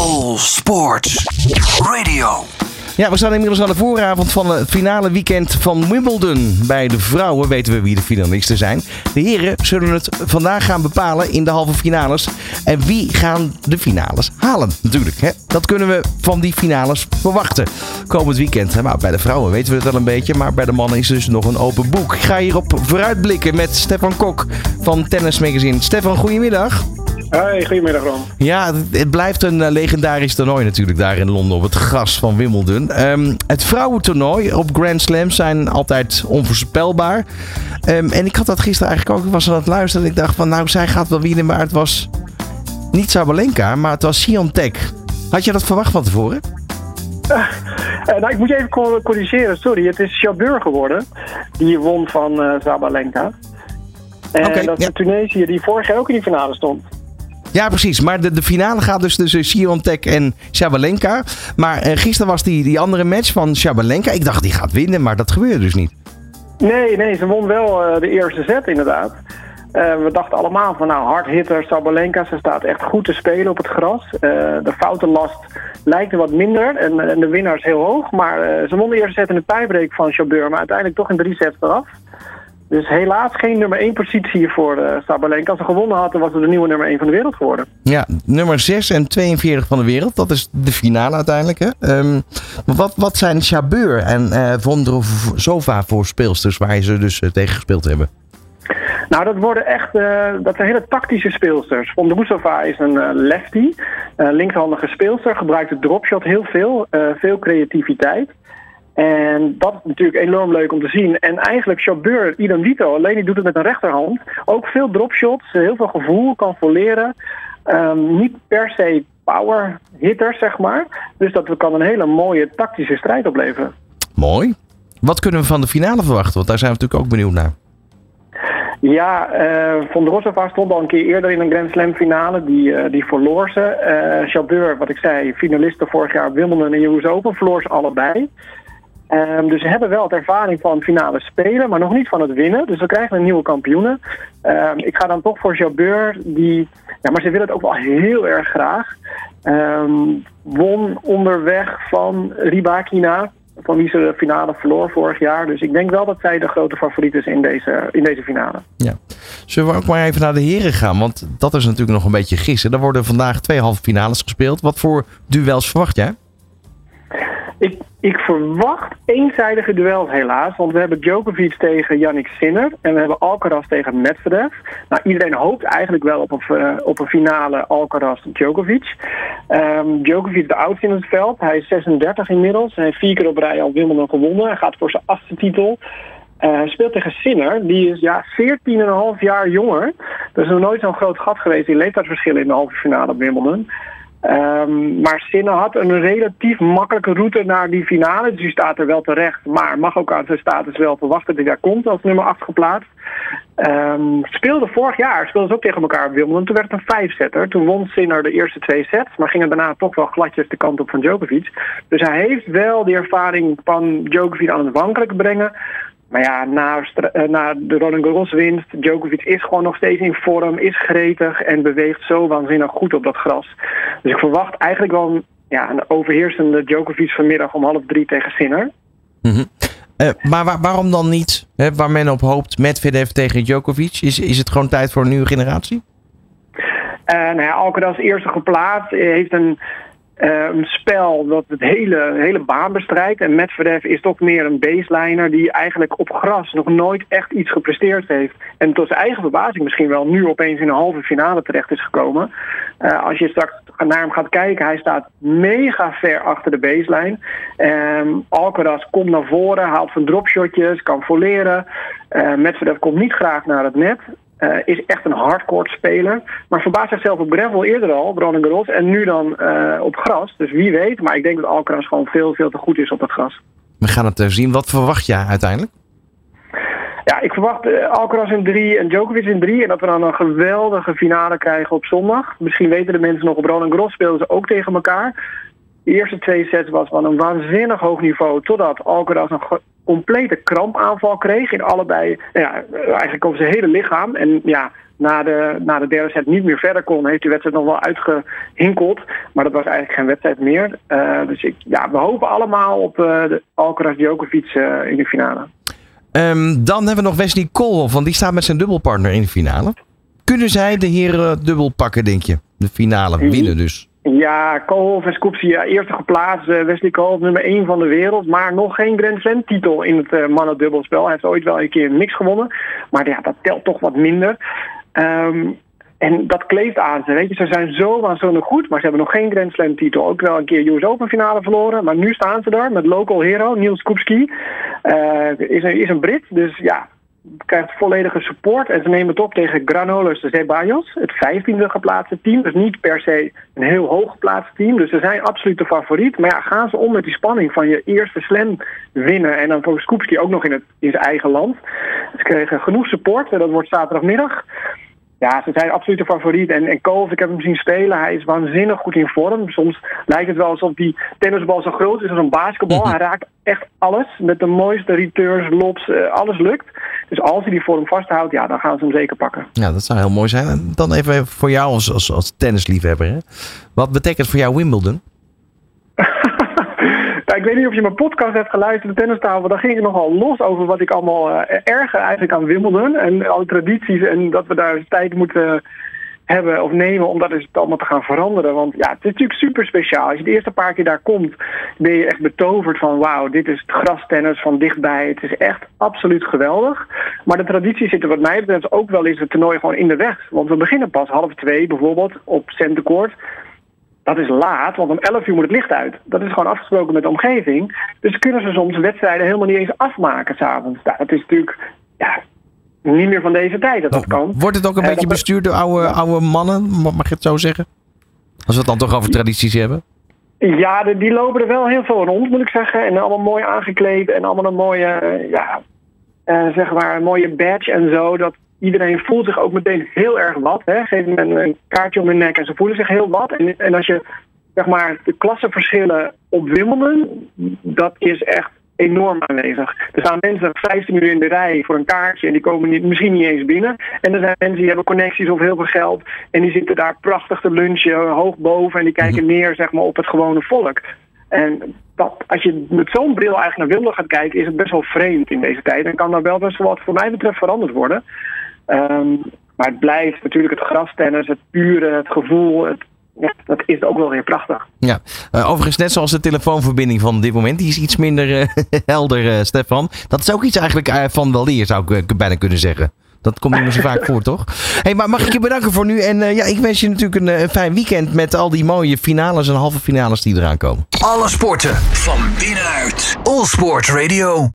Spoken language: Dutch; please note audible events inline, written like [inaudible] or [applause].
All Sports Radio. Ja, we staan inmiddels aan de vooravond van het finale weekend van Wimbledon. Bij de vrouwen weten we wie de finalisten zijn. De heren zullen het vandaag gaan bepalen in de halve finales. En wie gaan de finales halen, natuurlijk. Hè? Dat kunnen we van die finales verwachten. Komend weekend. Maar bij de vrouwen weten we het wel een beetje. Maar bij de mannen is dus nog een open boek. Ik ga hierop vooruitblikken met Stefan Kok van Tennis Magazine. Stefan, goedemiddag. Hoi, goedemiddag Ron. Ja, het, blijft een eh, legendarisch toernooi natuurlijk daar in Londen op het gras van Wimbledon. Ehm, het vrouwentoernooi op Grand Slam zijn altijd onvoorspelbaar. Ehm, en ik had dat gisteren eigenlijk ook. Ik was aan het luisteren en ik dacht van nou, zij gaat wel winnen. Maar het was niet Sabalenka, maar het was Siontek. Had je dat verwacht van tevoren? Eh, nou, ik moet je even cor- corrigeren, sorry. Het is Jabeur geworden. Die won van eh Zabalenka. En dat is ja. de Tunesiër die vorig jaar ook in die finale stond. Ja, precies. Maar de, de finale gaat dus tussen Siontek en Sabalenka. Maar eh, gisteren was die, die andere match van Sabalenka. Ik dacht die gaat winnen, maar dat gebeurde dus niet. Nee, nee, ze won wel eh, de eerste set inderdaad. Eh, we dachten allemaal van nou, hard hitter Sabalenka. Ze staat echt goed te spelen op het gras. Eh, de foutenlast lijkt wat minder en, en de winnaar is heel hoog. Maar ze won de eerste set in de tiebreak van Jabeur, maar uiteindelijk toch in drie sets eraf. Dus helaas geen nummer 1 positie voor eh, Sabalenka. Als ze gewonnen hadden, was ze de nieuwe nummer 1 van de wereld geworden. Ja, nummer 6 en 42 van de wereld. Dat is de finale uiteindelijk. Hè? Maar wat, wat zijn Chabeur en eh Vondrousova voor speelsters waar ze dus eh, tegen gespeeld hebben? Nou, dat worden echt dat zijn hele tactische speelsters. Vondrousova is een lefty, een linkshandige speelster, gebruikt de dropshot heel veel, veel creativiteit. En dat is natuurlijk enorm leuk om te zien. En eigenlijk Chabeur, idem dito, alleen die doet het met een rechterhand. Ook veel dropshots, heel veel gevoel, kan volleren. Ehm, niet per se power hitters, zeg maar. Dus dat kan een hele mooie tactische strijd opleveren. Mooi. Wat kunnen we van de finale verwachten? Want daar zijn we natuurlijk ook benieuwd naar. Ja, eh Vondrousova stond al een keer eerder in een Grand Slam finale. Die, eh, die verloor ze. Chabeur, wat ik zei, finalisten vorig jaar Wimbledon en US Open, verloor ze allebei. Ehm, dus ze hebben wel het ervaring van finale spelen, maar nog niet van het winnen. Dus we krijgen een nieuwe kampioene. Ehm, ik ga dan toch voor Jabeur, die... Ja, maar ze wil het ook wel heel erg graag. Ehm, won onderweg van Ribakina, van wie ze de finale verloor vorig jaar. Dus ik denk wel dat zij de grote favoriet is in deze, in deze finale. Ja. Zullen we ook maar even naar de heren gaan? Want dat is natuurlijk nog een beetje gissen. Er worden vandaag twee halve finales gespeeld. Wat voor duels verwacht jij? Ik, ik verwacht eenzijdige duels helaas. Want we hebben Djokovic tegen Yannick Sinner. En we hebben Alcaraz tegen Medvedev. Nou, iedereen hoopt eigenlijk wel op een, eh, op een finale Alcaraz-Djokovic. Ehm, Djokovic de oudste in het veld. Hij is 36 inmiddels. Hij heeft vier keer op rij al Wimbledon gewonnen. Hij gaat voor zijn achtste titel. Eh, Hij speelt tegen Sinner. Die is ja, 14,5 jaar jonger. Er is nog nooit zo'n groot gat geweest in leeftijdsverschillen in de halve finale op Wimbledon. Ehm, maar Sinner had een relatief makkelijke route naar die finale. Dus die staat er wel terecht. Maar mag ook aan zijn status wel verwachten dat hij daar komt als nummer 8 geplaatst. Ehm, speelde vorig jaar, speelden ze ook tegen elkaar op Wimbledon. Toen werd het een vijfzetter. Toen won Sinner de eerste twee sets. Maar ging er daarna toch wel gladjes de kant op van Djokovic. Dus hij heeft wel die ervaring van Djokovic aan het wankelijk brengen. Maar ja, na, eh, na de Roland Garros winst, Djokovic is gewoon nog steeds in vorm, is gretig en beweegt zo waanzinnig goed op dat gras. Dus ik verwacht eigenlijk wel een, ja, een overheersende Djokovic vanmiddag om half drie tegen Sinner. Mhm. Eh, maar waar- waarom dan niet, hè, waar men op hoopt, Medvedev tegen Djokovic? Is, is het gewoon tijd voor een nieuwe generatie? Eh nou ja, Alcaraz eerste geplaatst, heeft een, een spel dat het hele, hele baan bestrijkt. En Medvedev is toch meer een baseliner die eigenlijk op gras nog nooit echt iets gepresteerd heeft. En tot zijn eigen verbazing misschien wel nu opeens in een halve finale terecht is gekomen. Eh, als je straks naar hem gaat kijken, hij staat mega ver achter de baseline. Ehm Alcaraz komt naar voren, haalt van dropshotjes, kan volleren. Eh Medvedev komt niet graag naar het net. Eh, is echt een hardcore speler. Maar verbaast zichzelf op gravel eerder al, Roland Garros. En nu dan eh, op gras. Dus wie weet. Maar ik denk dat Alcaraz gewoon veel, veel te goed is op het gras. We gaan het eh, zien. Wat verwacht jij uiteindelijk? Ja, ik verwacht Alcaraz in drie en Djokovic in drie. En dat we dan een geweldige finale krijgen op zondag. Misschien weten de mensen nog, op Roland Garros speelden ze ook tegen elkaar. De eerste twee sets was van een waanzinnig hoog niveau. Totdat Alcaraz een complete krampaanval kreeg. In allebei, nou ja, eigenlijk over zijn hele lichaam. En ja, na de, na de derde set niet meer verder kon, heeft die wedstrijd nog wel uitgehinkeld. Maar dat was eigenlijk geen wedstrijd meer. Uh, dus ik, ja, we hopen allemaal op uh, de Alcaraz Djokovic uh, in de finale. Um, dan hebben we nog Wesley Koolhof, want die staat met zijn dubbelpartner in de finale. Kunnen zij de heren dubbel pakken, denk je? De finale winnen dus. Ja, Koolhof en ja, eerste geplaatst. Uh, Wesley Koolhof nummer 1 van de wereld. Maar nog geen Grand Slam titel in het uh, mannendubbelspel. Hij heeft ooit wel een keer niks gewonnen. Maar ja, dat telt toch wat minder. Um, en dat kleeft aan ze. Weet je, ze zijn zo waanzinnig goed, maar ze hebben nog geen Grand Slam titel. Ook wel een keer US Open finale verloren. Maar nu staan ze daar met local hero Niels Kupski. Uh, is, een, is een Brit, dus ja, krijgt volledige support. En ze nemen het op tegen Granollers de Zeballos, het vijftiende geplaatste team. Dus niet per se een heel hoog geplaatst team. Dus ze zijn absoluut de favoriet. Maar ja, gaan ze om met die spanning van je eerste slam winnen. En dan voor Skupski ook nog in, het, in zijn eigen land. Ze kregen genoeg support. Dat wordt zaterdagmiddag. Ja, ze zijn absoluut de favoriet. En, en ik heb hem zien spelen. Hij is waanzinnig goed in vorm. Soms lijkt het wel alsof die tennisbal zo groot is als een basketbal. Hij raakt echt alles. Met de mooiste returns, lobs, uh, alles lukt. Dus als hij die vorm vasthoudt, ja, dan gaan ze hem zeker pakken. Ja, dat zou heel mooi zijn. En dan even voor jou als, als, als tennisliefhebber. Hè? Wat betekent voor jou Wimbledon? Ik weet niet of je mijn podcast hebt geluisterd, de tennistafel. Daar ging ik nogal los over wat ik allemaal uh, erger eigenlijk aan Wimbledon. En alle tradities en dat we daar tijd moeten hebben of nemen om dat allemaal te gaan veranderen. Want ja, het is natuurlijk super speciaal. Als je de eerste paar keer daar komt, ben je echt betoverd van wauw, dit is het grastennis van dichtbij. Het is echt absoluut geweldig. Maar de traditie zit er wat mij betreft ook wel eens het toernooi gewoon in de weg. Want we beginnen pas half twee bijvoorbeeld op Centercourt. Dat is laat, want om 11 uur moet het licht uit. Dat is gewoon afgesproken met de omgeving. Dus kunnen ze soms wedstrijden helemaal niet eens afmaken s'avonds. Nou, dat is natuurlijk ja, niet meer van deze tijd dat dat kan. Wordt het ook een beetje bestuurd door oude, oude mannen, mag je het zo zeggen? Als we het dan toch over tradities hebben? Ja, de, die lopen er wel heel veel rond, moet ik zeggen. En allemaal mooi aangekleed en allemaal een mooie, ja, uh, zeg maar, een mooie badge en zo. Dat, iedereen voelt zich ook meteen heel erg wat. Hè? Geef hem een, een, kaartje om hun nek en ze voelen zich heel wat. En, en als je zeg maar, de klassenverschillen op Wimbledon, dat is echt enorm aanwezig. Er staan mensen 15 uur in de rij voor een kaartje en die komen niet, misschien niet eens binnen. En er zijn mensen die hebben connecties of heel veel geld en die zitten daar prachtig te lunchen, hoog boven en die kijken neer zeg maar, op het gewone volk. En dat, als je met zo'n bril eigenlijk naar Wimbledon gaat kijken, is het best wel vreemd in deze tijd. En kan daar wel best wel wat voor mij betreft veranderd worden. Um, maar het blijft natuurlijk het grastennis, het pure, het gevoel. Het, ja, dat is ook wel weer prachtig. Ja, uh, overigens net zoals de telefoonverbinding van dit moment. Die is iets minder uh, [laughs] helder, uh, Stefan. Dat is ook iets eigenlijk van wel leer, zou ik bijna kunnen zeggen. Dat komt niet meer zo vaak voor, toch? Hey, maar mag ik je bedanken voor nu? En ja, ik wens je natuurlijk een, fijn weekend met al die mooie finales en halve finales die eraan komen. Alle sporten van binnenuit. All Sport Radio.